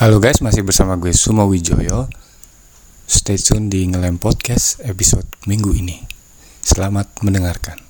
Halo guys, masih bersama gue Sumo Wijoyo. Stay tune di Ngelem Podcast episode minggu ini. Selamat mendengarkan.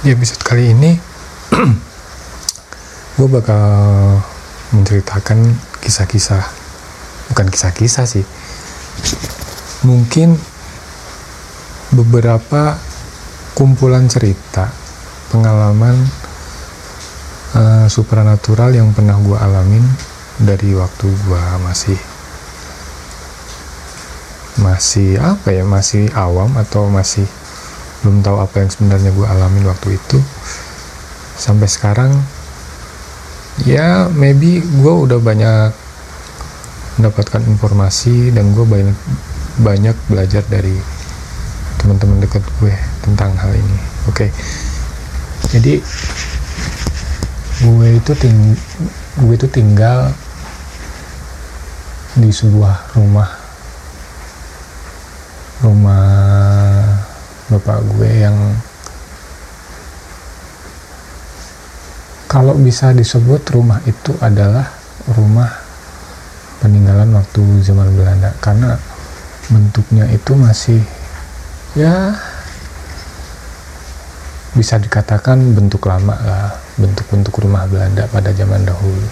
Di episode kali ini, gue bakal menceritakan kisah-kisah, bukan kisah-kisah sih, mungkin beberapa kumpulan cerita, pengalaman uh, supranatural yang pernah gue alamin dari waktu gue masih masih apa ya masih awam atau masih belum tahu apa yang sebenarnya gue alamin waktu itu. Sampai sekarang ya maybe gue udah banyak mendapatkan informasi dan gue banyak banyak belajar dari teman-teman dekat gue tentang hal ini. Oke. Okay. jadi gue itu ting gue itu tinggal di sebuah rumah. Rumah bapak gue yang kalau bisa disebut rumah itu adalah rumah peninggalan waktu zaman Belanda. Karena bentuknya itu masih ya bisa dikatakan bentuk lama lah bentuk-bentuk rumah Belanda pada zaman dahulu.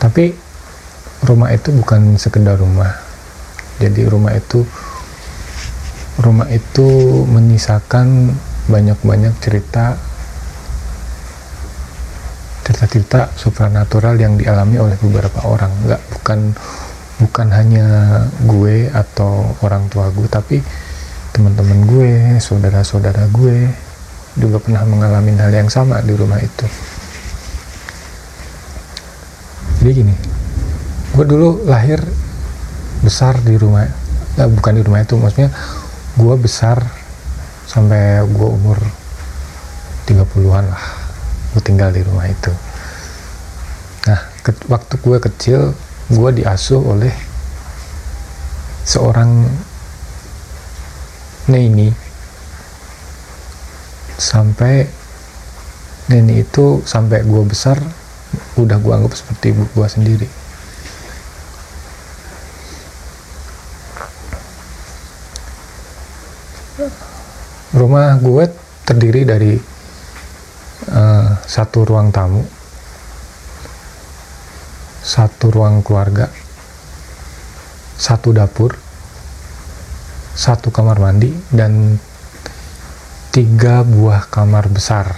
Tapi rumah itu bukan sekedar rumah jadi rumah itu rumah itu menyisakan banyak-banyak cerita cerita-cerita supranatural yang dialami oleh beberapa orang. Nggak bukan bukan hanya gue atau orang tua gue tapi teman-teman gue saudara-saudara gue juga pernah mengalami hal yang sama di rumah itu. Jadi gini gue dulu lahir besar di rumah eh, bukan di rumah itu maksudnya gue besar sampai gue umur 30-an lah gue tinggal di rumah itu. Nah ke, waktu gue kecil gue diasuh oleh seorang neni. Sampai neni itu sampai gue besar udah gue anggap seperti ibu gue sendiri rumah gue terdiri dari uh, satu ruang tamu satu ruang keluarga satu dapur satu kamar mandi dan tiga buah kamar besar.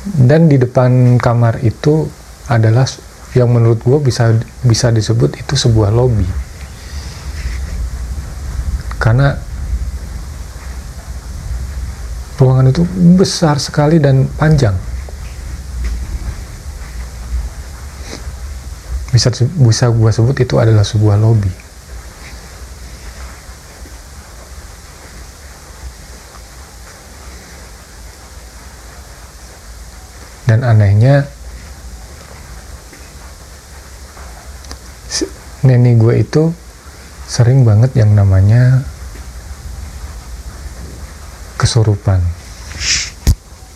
Dan di depan kamar itu adalah yang menurut gue bisa bisa disebut itu sebuah lobby karena ruangan itu besar sekali dan panjang. Bisa bisa gua sebut itu adalah sebuah lobby. Dan anehnya nenek gue itu sering banget yang namanya kesurupan.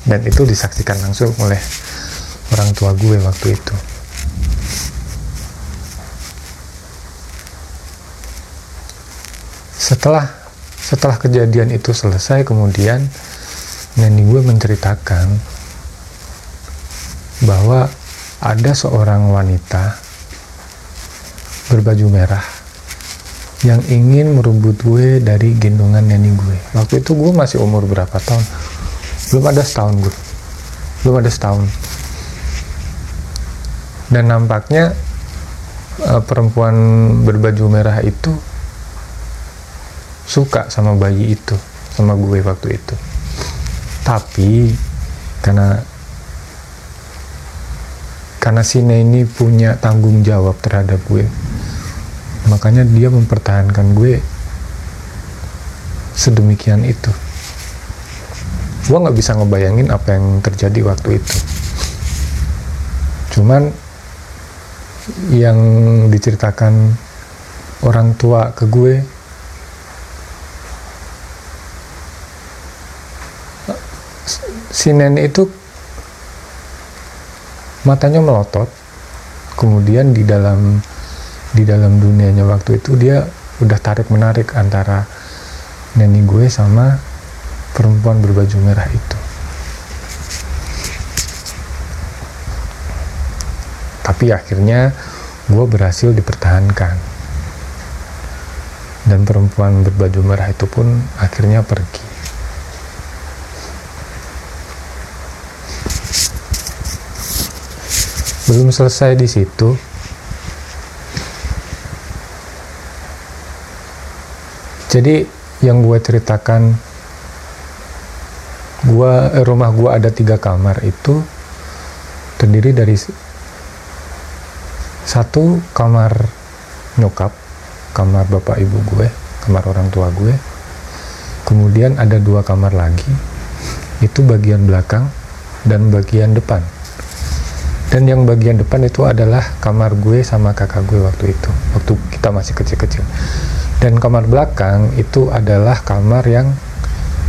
Dan itu disaksikan langsung oleh orang tua gue waktu itu. Setelah setelah kejadian itu selesai kemudian nenek gue menceritakan bahwa ada seorang wanita berbaju merah yang ingin merebut gue dari gendongan nenek gue. Waktu itu gue masih umur berapa tahun? Belum ada setahun gue belum ada setahun. Dan nampaknya uh, perempuan berbaju merah itu suka sama bayi itu sama gue waktu itu. Tapi karena karena si ini punya tanggung jawab terhadap gue makanya dia mempertahankan gue sedemikian itu. Gue nggak bisa ngebayangin apa yang terjadi waktu itu. Cuman yang diceritakan orang tua ke gue si nenek itu matanya melotot kemudian di dalam di dalam dunianya waktu itu dia udah tarik menarik antara nenek gue sama perempuan berbaju merah itu. Tapi akhirnya gue berhasil dipertahankan. Dan perempuan berbaju merah itu pun akhirnya pergi. Belum selesai di situ jadi yang gue ceritakan gua rumah gua ada tiga kamar itu terdiri dari satu kamar nyokap kamar bapak ibu gue kamar orang tua gue. Kemudian ada dua kamar lagi itu bagian belakang dan bagian depan. Dan yang bagian depan itu adalah kamar gue sama kakak gue waktu itu waktu kita masih kecil-kecil dan kamar belakang itu adalah kamar yang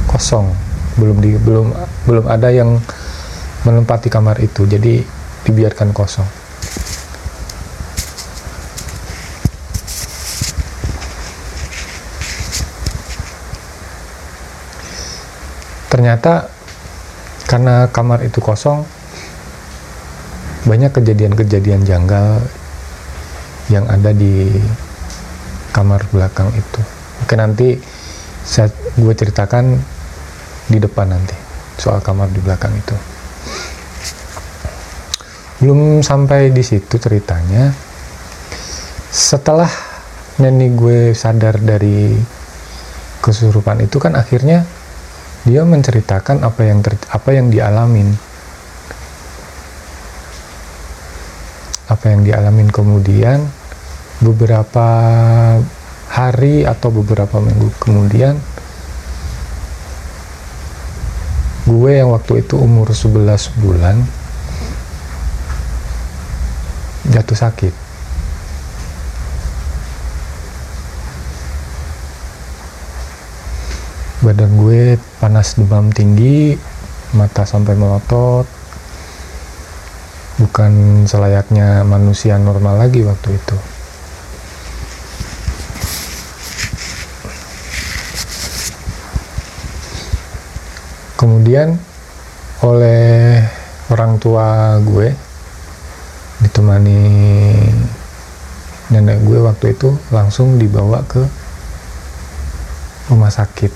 kosong. Belum di belum belum ada yang menempati kamar itu. Jadi dibiarkan kosong. Ternyata karena kamar itu kosong banyak kejadian-kejadian janggal yang ada di kamar belakang itu. Oke nanti saya gue ceritakan di depan nanti soal kamar di belakang itu. Belum sampai di situ ceritanya. Setelah nenek gue sadar dari kesurupan itu kan akhirnya dia menceritakan apa yang ter, apa yang dialamin. Apa yang dialamin kemudian beberapa hari atau beberapa minggu kemudian gue yang waktu itu umur 11 bulan jatuh sakit. Badan gue panas demam tinggi mata sampai melotot. Bukan selayaknya manusia normal lagi waktu itu kemudian oleh orang tua gue ditemani nenek gue waktu itu langsung dibawa ke rumah sakit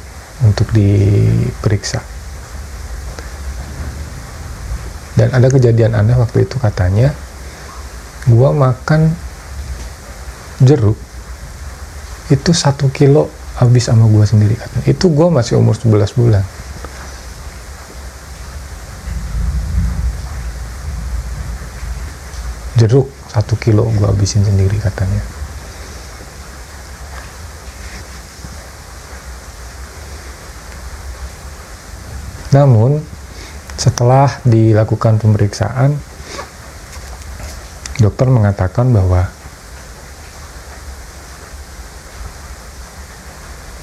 untuk diperiksa. Dan ada kejadian aneh waktu itu katanya gue makan jeruk itu satu kilo habis sama gue sendiri katanya. Itu gue masih umur 11 bulan jeruk satu kilo gue habisin sendiri katanya. Namun setelah dilakukan pemeriksaan dokter mengatakan bahwa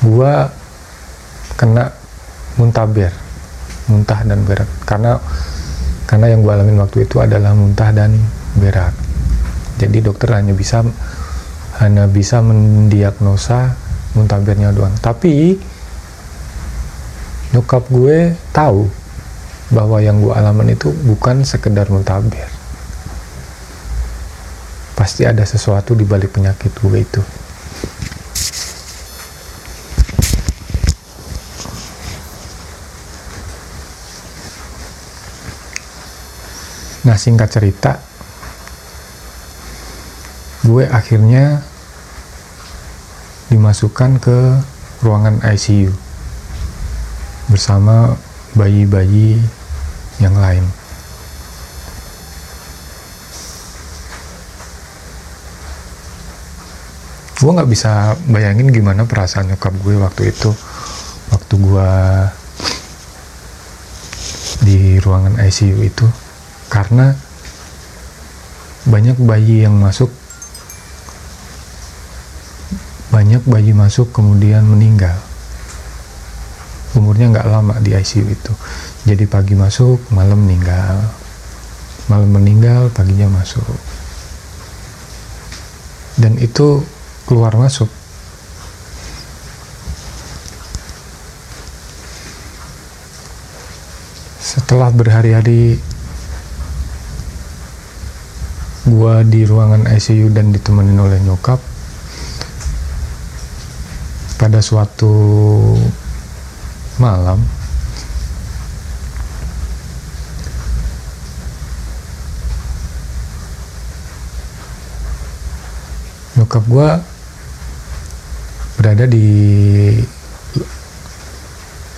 gua kena muntaber muntah dan berat. Karena karena yang gue alamin waktu itu adalah muntah dan berat. Jadi dokter hanya bisa hanya bisa mendiagnosa muntabernya doang. Tapi nyokap gue tahu bahwa yang gue alamin itu bukan sekedar muntaber pasti ada sesuatu di balik penyakit gue itu. Nah singkat cerita gue akhirnya dimasukkan ke ruangan ICU bersama bayi-bayi yang lain. Gue nggak bisa bayangin gimana perasaan nyokap gue waktu itu, waktu gue di ruangan ICU itu, karena banyak bayi yang masuk banyak bayi masuk kemudian meninggal. Umurnya nggak lama di ICU itu. Jadi pagi masuk malam meninggal. Malam meninggal paginya masuk. Dan itu keluar masuk. Setelah berhari-hari gua di ruangan ICU dan ditemenin oleh nyokap pada suatu malam nyokap gua berada di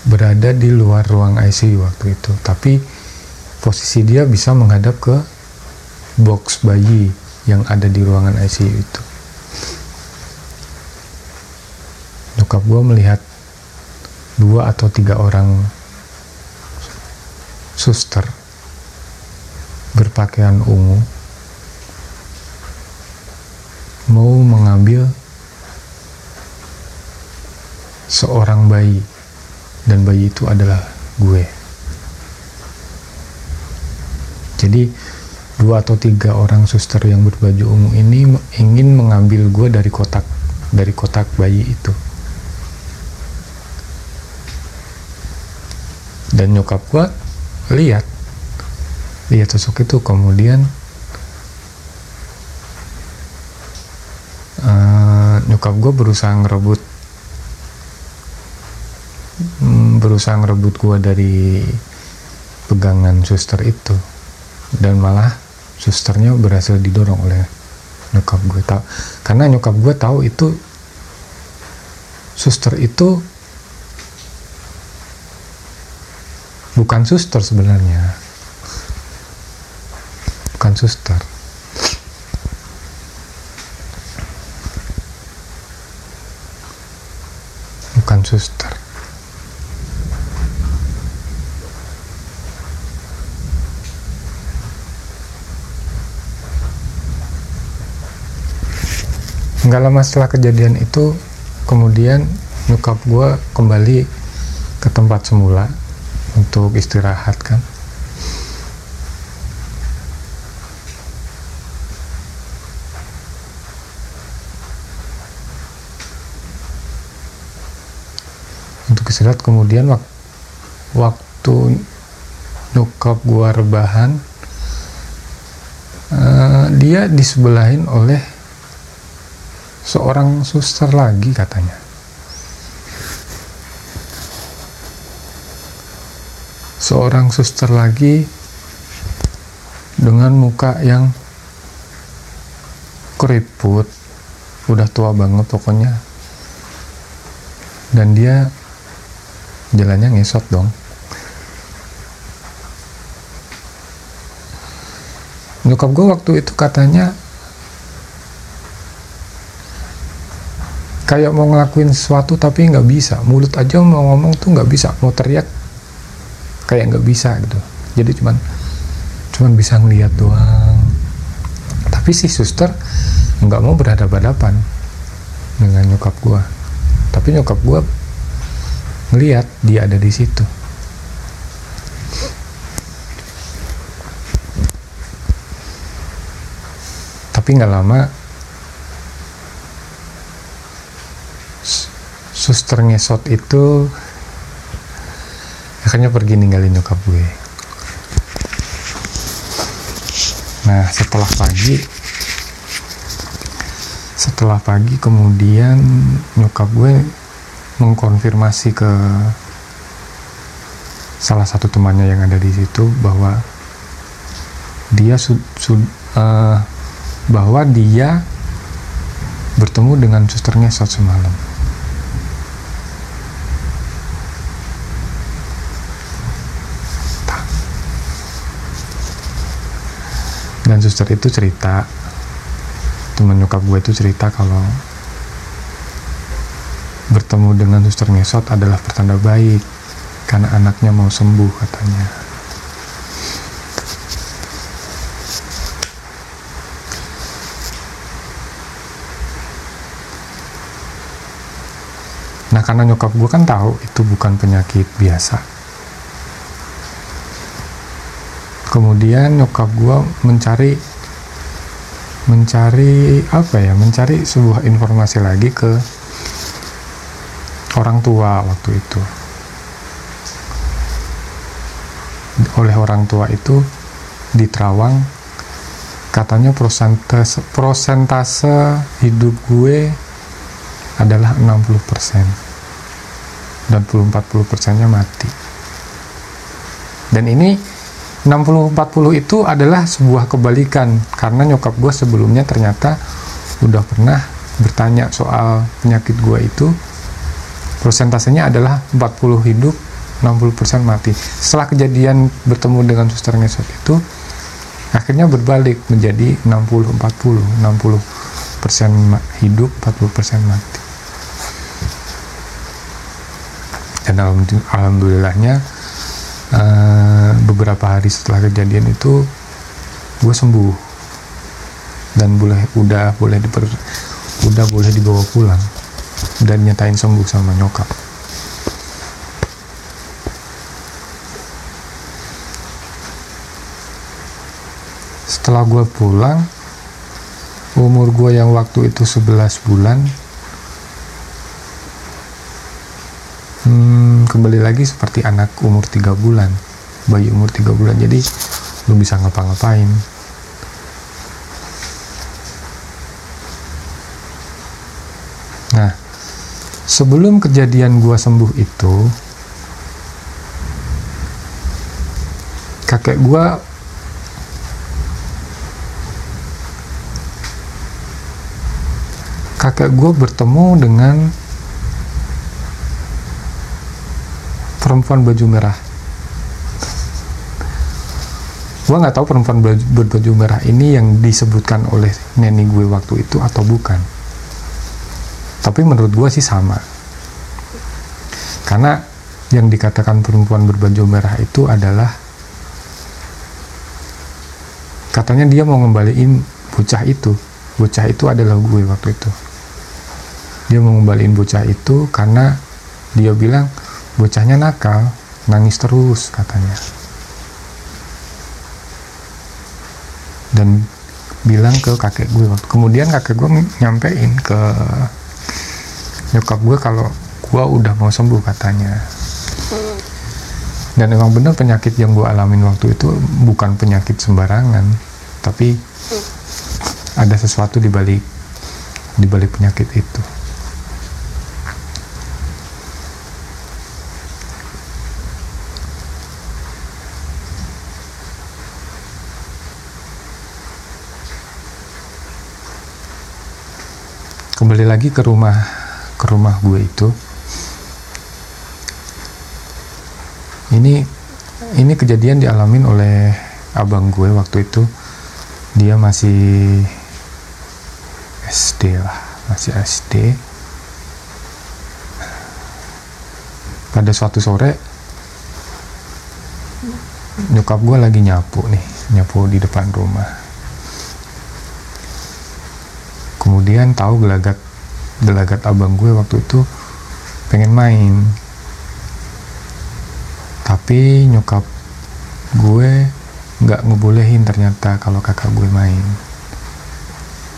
berada di luar ruang ICU waktu itu tapi posisi dia bisa menghadap ke box bayi yang ada di ruangan ICU itu. Nyokap gue melihat dua atau tiga orang suster berpakaian ungu mau mengambil seorang bayi dan bayi itu adalah gue. Jadi dua atau tiga orang suster yang berbaju ungu ini ingin mengambil gue dari kotak dari kotak bayi itu dan nyokap gue lihat. Lihat sosok itu kemudian uh, nyokap gue berusaha ngerebut hmm, berusaha ngerebut gue dari pegangan suster itu. Dan malah susternya berhasil didorong oleh nyokap gue tahu karena nyokap gue tahu itu suster itu bukan suster sebenarnya. Bukan suster. Bukan suster. Nggak lama setelah kejadian itu kemudian nyokap gue kembali ke tempat semula untuk istirahat kan untuk istirahat kemudian wak waktu nyokap gue rebahan uh, dia disebelahin oleh seorang suster lagi katanya. Seorang suster lagi dengan muka yang keriput, udah tua banget pokoknya. Dan dia jalannya ngesot dong. Nyokap gue waktu itu katanya kayak mau ngelakuin sesuatu tapi nggak bisa mulut aja mau ngomong tuh nggak bisa mau teriak kayak nggak bisa gitu. Jadi cuman cuman bisa ngeliat doang. Tapi si suster nggak mau berhadapan-hadapan dengan nyokap gua. Tapi nyokap gua ngeliat dia ada di situ. Tapi nggak lama suster ngesot itu akhirnya pergi ninggalin nyokap gue. Nah setelah pagi setelah pagi kemudian nyokap gue mengkonfirmasi ke salah satu temannya yang ada di situ bahwa dia su, su, uh, bahwa dia bertemu dengan suster ngesot semalam dan suster itu cerita. Teman nyokap gue itu cerita kalau bertemu dengan suster ngesot adalah pertanda baik karena anaknya mau sembuh katanya. Nah karena nyokap gue kan tahu itu bukan penyakit biasa kemudian nyokap gue mencari mencari apa ya mencari sebuah informasi lagi ke orang tua waktu itu. Oleh orang tua itu di Terawang katanya prosentase prosentase hidup gue adalah 60% dan 40 persennya mati. Dan ini 60-40 itu adalah sebuah kebalikan. Karena nyokap gue sebelumnya ternyata udah pernah bertanya soal penyakit gue itu. Persentasenya adalah 40 hidup 60% mati. Setelah kejadian bertemu dengan suster ngesot itu akhirnya berbalik menjadi 60-40 60 persen hidup 40 persen mati. Dan alhamdulillahnya uh, beberapa hari setelah kejadian itu gue sembuh. Dan boleh udah boleh diper udah boleh dibawa pulang. Dan nyatain sembuh sama nyokap. Setelah gue pulang umur gue yang waktu itu 11 bulan kembali lagi seperti anak umur tiga bulan bayi umur tiga bulan. Jadi lu bisa ngapa-ngapain. Nah sebelum kejadian gua sembuh itu kakek gua kakek gue bertemu dengan perempuan baju merah gue nggak tahu perempuan berbaju merah ini yang disebutkan oleh neni gue waktu itu atau bukan. Tapi menurut gue sih sama. Karena yang dikatakan perempuan berbaju merah itu adalah katanya dia mau ngembaliin bocah itu. Bocah itu adalah gue waktu itu. Dia mau ngembaliin bocah itu karena dia bilang bocahnya nakal nangis terus katanya dan bilang ke kakek gue kemudian kakek gue nyampein ke nyokap gue kalau gue udah mau sembuh katanya. Dan emang bener penyakit yang gue alamin waktu itu bukan penyakit sembarangan tapi ada sesuatu di balik di balik penyakit itu kembali lagi ke rumah ke rumah gue itu. Ini ini kejadian dialamin oleh abang gue waktu itu. Dia masih SD lah masih SD pada suatu sore nyokap gue lagi nyapu nih nyapu di depan rumah. Kemudian tahu gelagat gelagat abang gue waktu itu pengen main. Tapi nyokap gue nggak ngebolehin ternyata kalau kakak gue main.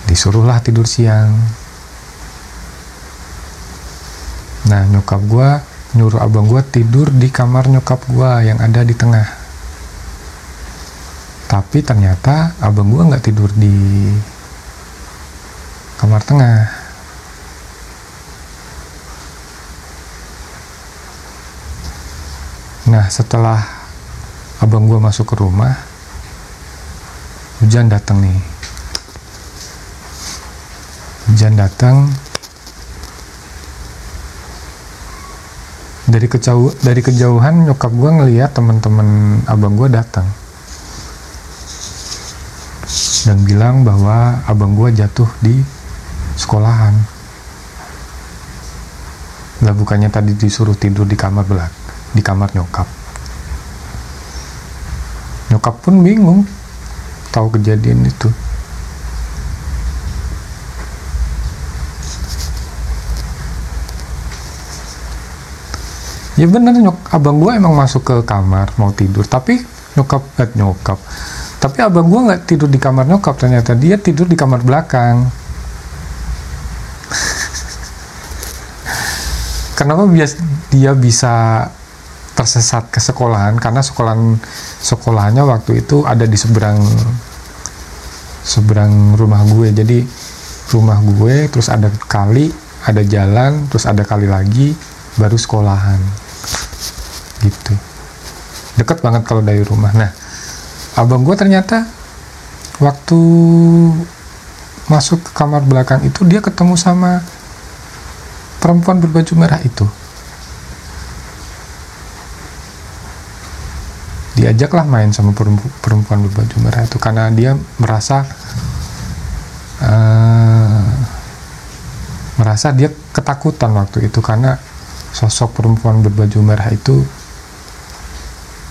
Disuruhlah tidur siang. Nah nyokap gue nyuruh abang gue tidur di kamar nyokap gue yang ada di tengah. Tapi ternyata abang gue nggak tidur di kamar tengah nah setelah abang gue masuk ke rumah hujan datang nih. Hujan datang dari kejauh dari kejauhan nyokap gue ngeliat teman-teman abang gue datang. Dan bilang bahwa abang gue jatuh di sekolahan. Lah bukannya tadi disuruh tidur di kamar belak di kamar nyokap. Nyokap pun bingung tahu kejadian itu. Ya bener nyok abang gue emang masuk ke kamar mau tidur tapi nyokap eh, nyokap. Tapi abang gue nggak tidur di kamar nyokap ternyata dia tidur di kamar belakang. Kenapa bias dia bisa tersesat ke sekolahan karena sekolahan sekolahnya waktu itu ada di seberang seberang rumah gue. Jadi rumah gue terus ada kali ada jalan terus ada kali lagi baru sekolahan. Gitu. Deket banget kalau dari rumah. Nah abang gue ternyata waktu masuk ke kamar belakang itu dia ketemu sama perempuan berbaju merah itu diajaklah main sama perempuan berbaju merah itu. Karena dia merasa uh, merasa dia ketakutan waktu itu. Karena sosok perempuan berbaju merah itu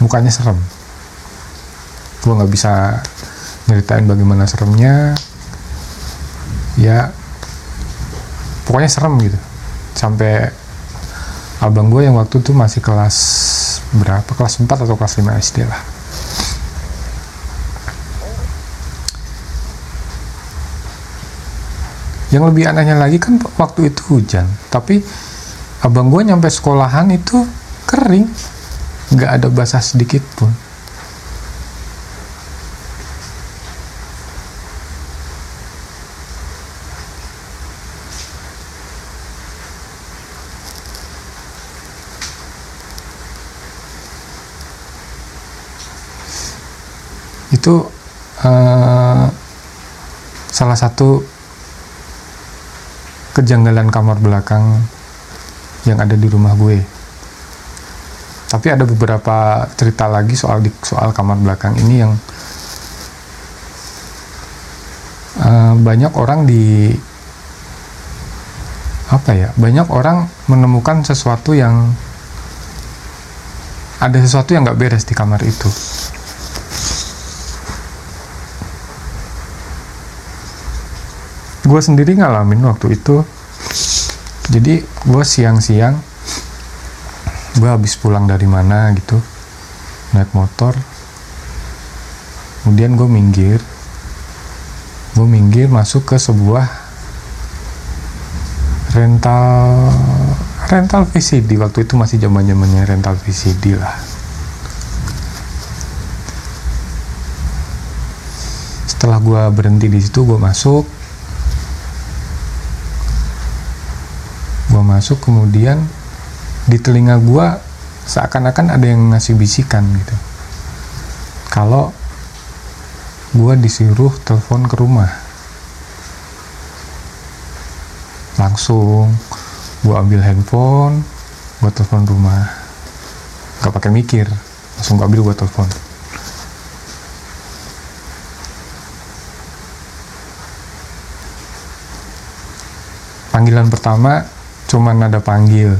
mukanya serem. Gue nggak bisa nyeritain bagaimana seremnya. Ya pokoknya serem gitu. Sampai abang gue yang waktu itu masih kelas berapa? Kelas 4 atau kelas 5 SD lah. Yang lebih anehnya lagi kan waktu itu hujan. Tapi abang gue nyampe sekolahan itu kering. Nggak ada basah sedikit pun itu uh, salah satu kejanggalan kamar belakang yang ada di rumah gue. Tapi ada beberapa cerita lagi soal di soal kamar belakang ini yang uh, banyak orang di apa ya banyak orang menemukan sesuatu yang ada sesuatu yang nggak beres di kamar itu gue sendiri ngalamin waktu itu. Jadi gue siang-siang gue habis pulang dari mana gitu naik motor. Kemudian gue minggir. Gue minggir masuk ke sebuah rental rental VCD waktu itu masih zaman zamannya rental VCD lah. Setelah gue berhenti di situ gue masuk gue masuk kemudian di telinga gue seakan-akan ada yang ngasih bisikan gitu. Kalau gue disuruh telepon ke rumah. Langsung gue ambil handphone gue telepon rumah. Gak pakai mikir langsung gue ambil gue telepon. Panggilan pertama cuman ada panggil.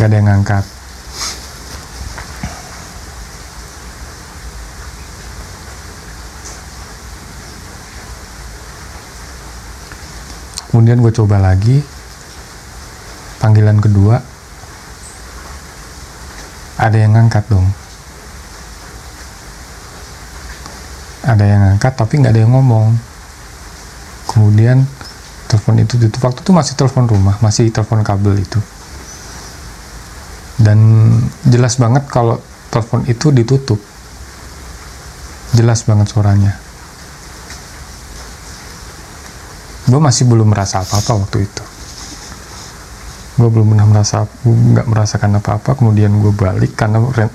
Gak ada yang ngangkat. Kemudian gue coba lagi. Panggilan kedua. Ada yang ngangkat dong. Ada yang ngangkat tapi nggak ada yang ngomong. Kemudian telepon itu ditutup waktu itu masih telepon rumah masih telepon kabel itu. Dan jelas banget kalau telepon itu ditutup. Jelas banget suaranya. Gue masih belum merasa apa-apa waktu itu. Gue belum pernah merasa nggak merasakan apa-apa kemudian gue balik karena rent,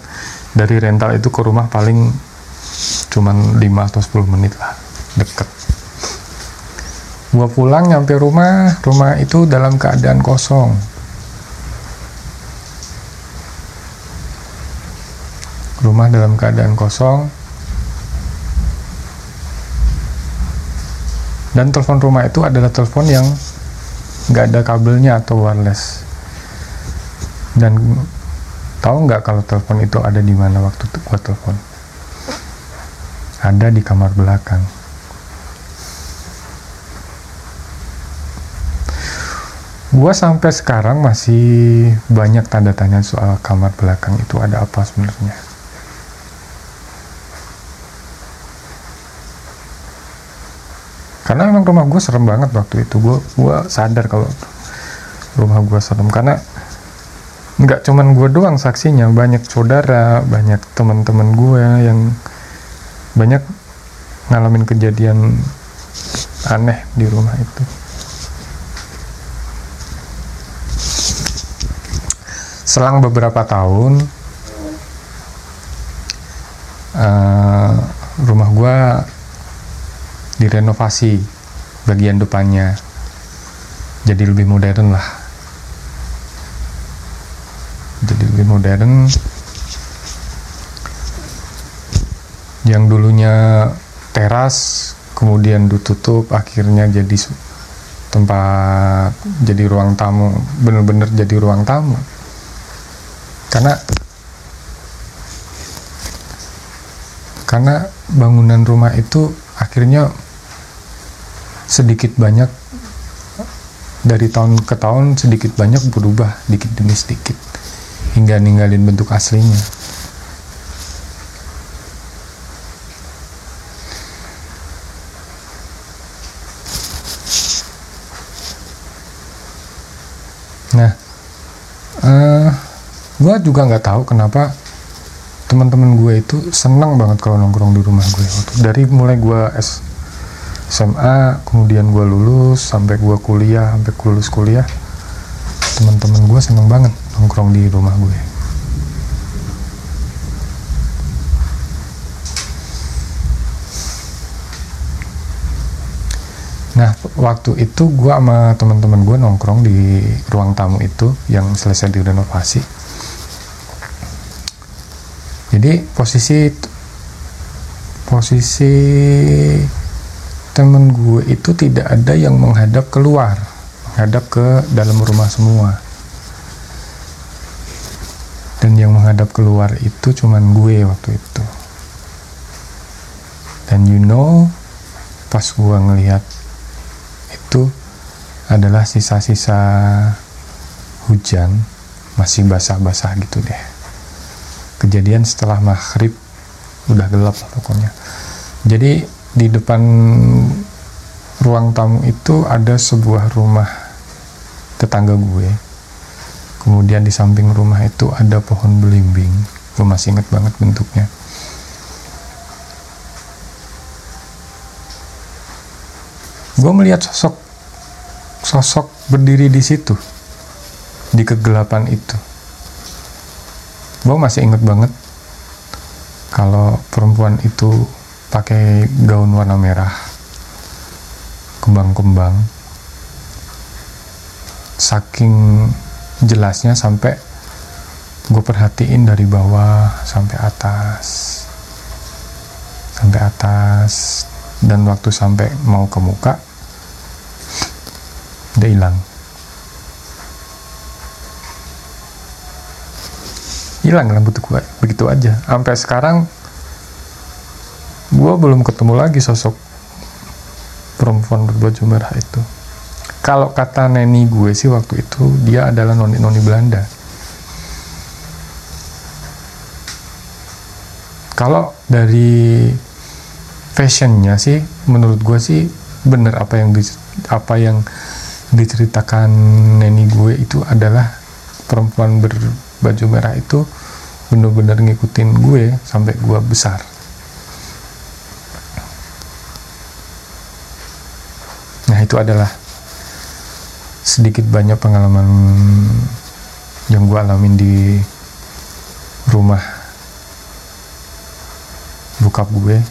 dari rental itu ke rumah paling cuman 5 atau 10 menit lah deket gue pulang nyampe rumah rumah itu dalam keadaan kosong. Rumah dalam keadaan kosong. Dan telepon rumah itu adalah telepon yang nggak ada kabelnya atau wireless. Dan tahu nggak kalau telepon itu ada di mana waktu gua telepon? Ada di kamar belakang gua sampai sekarang masih banyak tanda tanya soal kamar belakang itu ada apa sebenarnya. Karena emang rumah gue serem banget waktu itu. Gue gua sadar kalau rumah gue serem. Karena nggak cuman gue doang saksinya. Banyak saudara banyak teman-teman gue yang banyak ngalamin kejadian aneh di rumah itu selang beberapa tahun uh, rumah gue direnovasi bagian depannya. Jadi lebih modern lah. Jadi lebih modern. Yang dulunya teras kemudian ditutup akhirnya jadi tempat jadi ruang tamu bener-bener jadi ruang tamu karena karena bangunan rumah itu akhirnya sedikit banyak dari tahun ke tahun sedikit banyak berubah dikit demi sedikit hingga ninggalin bentuk aslinya. Nah uh, gue juga nggak tahu kenapa teman-teman gue itu senang banget kalau nongkrong di rumah gue dari mulai gue SMA kemudian gue lulus sampai gue kuliah sampai lulus kuliah teman-teman gue seneng banget nongkrong di rumah gue Nah, waktu itu gue sama teman-teman gue nongkrong di ruang tamu itu yang selesai direnovasi. Jadi posisi posisi temen gue itu tidak ada yang menghadap keluar menghadap ke dalam rumah semua. Dan yang menghadap keluar itu cuman gue waktu itu. Dan you know pas gue ngelihat itu adalah sisa-sisa hujan masih basah-basah gitu deh kejadian setelah maghrib udah gelap pokoknya. Jadi di depan ruang tamu itu ada sebuah rumah tetangga gue. Kemudian di samping rumah itu ada pohon belimbing. Gue masih inget banget bentuknya. Gue melihat sosok sosok berdiri di situ di kegelapan itu gue masih inget banget kalau perempuan itu pakai gaun warna merah kembang-kembang saking jelasnya sampai gue perhatiin dari bawah sampai atas sampai atas dan waktu sampai mau ke muka udah hilang hilang rambut gue begitu aja. Sampai sekarang gue belum ketemu lagi sosok perempuan berbaju merah itu. Kalau kata neni gue sih waktu itu dia adalah noni noni Belanda. Kalau dari fashionnya sih menurut gue sih bener apa yang di, apa yang diceritakan neni gue itu adalah perempuan berbaju merah itu bener-bener ngikutin gue sampai gue besar Nah, itu adalah sedikit banyak pengalaman yang gue alamin di rumah bokap gue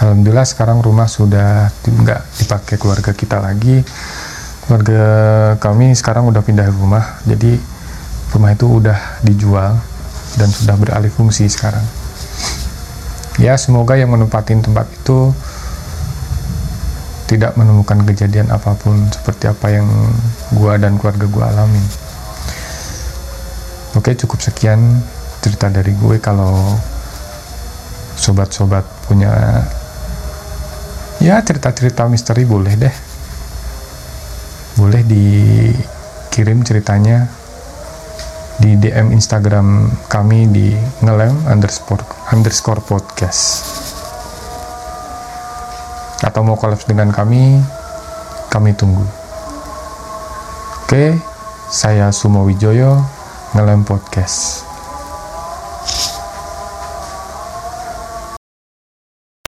Alhamdulillah sekarang rumah sudah nggak dipakai keluarga kita lagi. Keluarga kami sekarang udah pindah rumah, jadi rumah itu udah dijual dan sudah beralih fungsi sekarang. Ya semoga yang menempatin tempat itu tidak menemukan kejadian apa pun seperti apa yang gua dan keluarga gua alami. Oke cukup sekian cerita dari gue kalau sobat-sobat punya ya cerita-cerita misteri boleh deh boleh dikirim ceritanya di DM Instagram kami di ngelem underscore podcast. Atau mau kolaps dengan kami kami tunggu. Oke saya Sumo Wijoyo ngelem podcast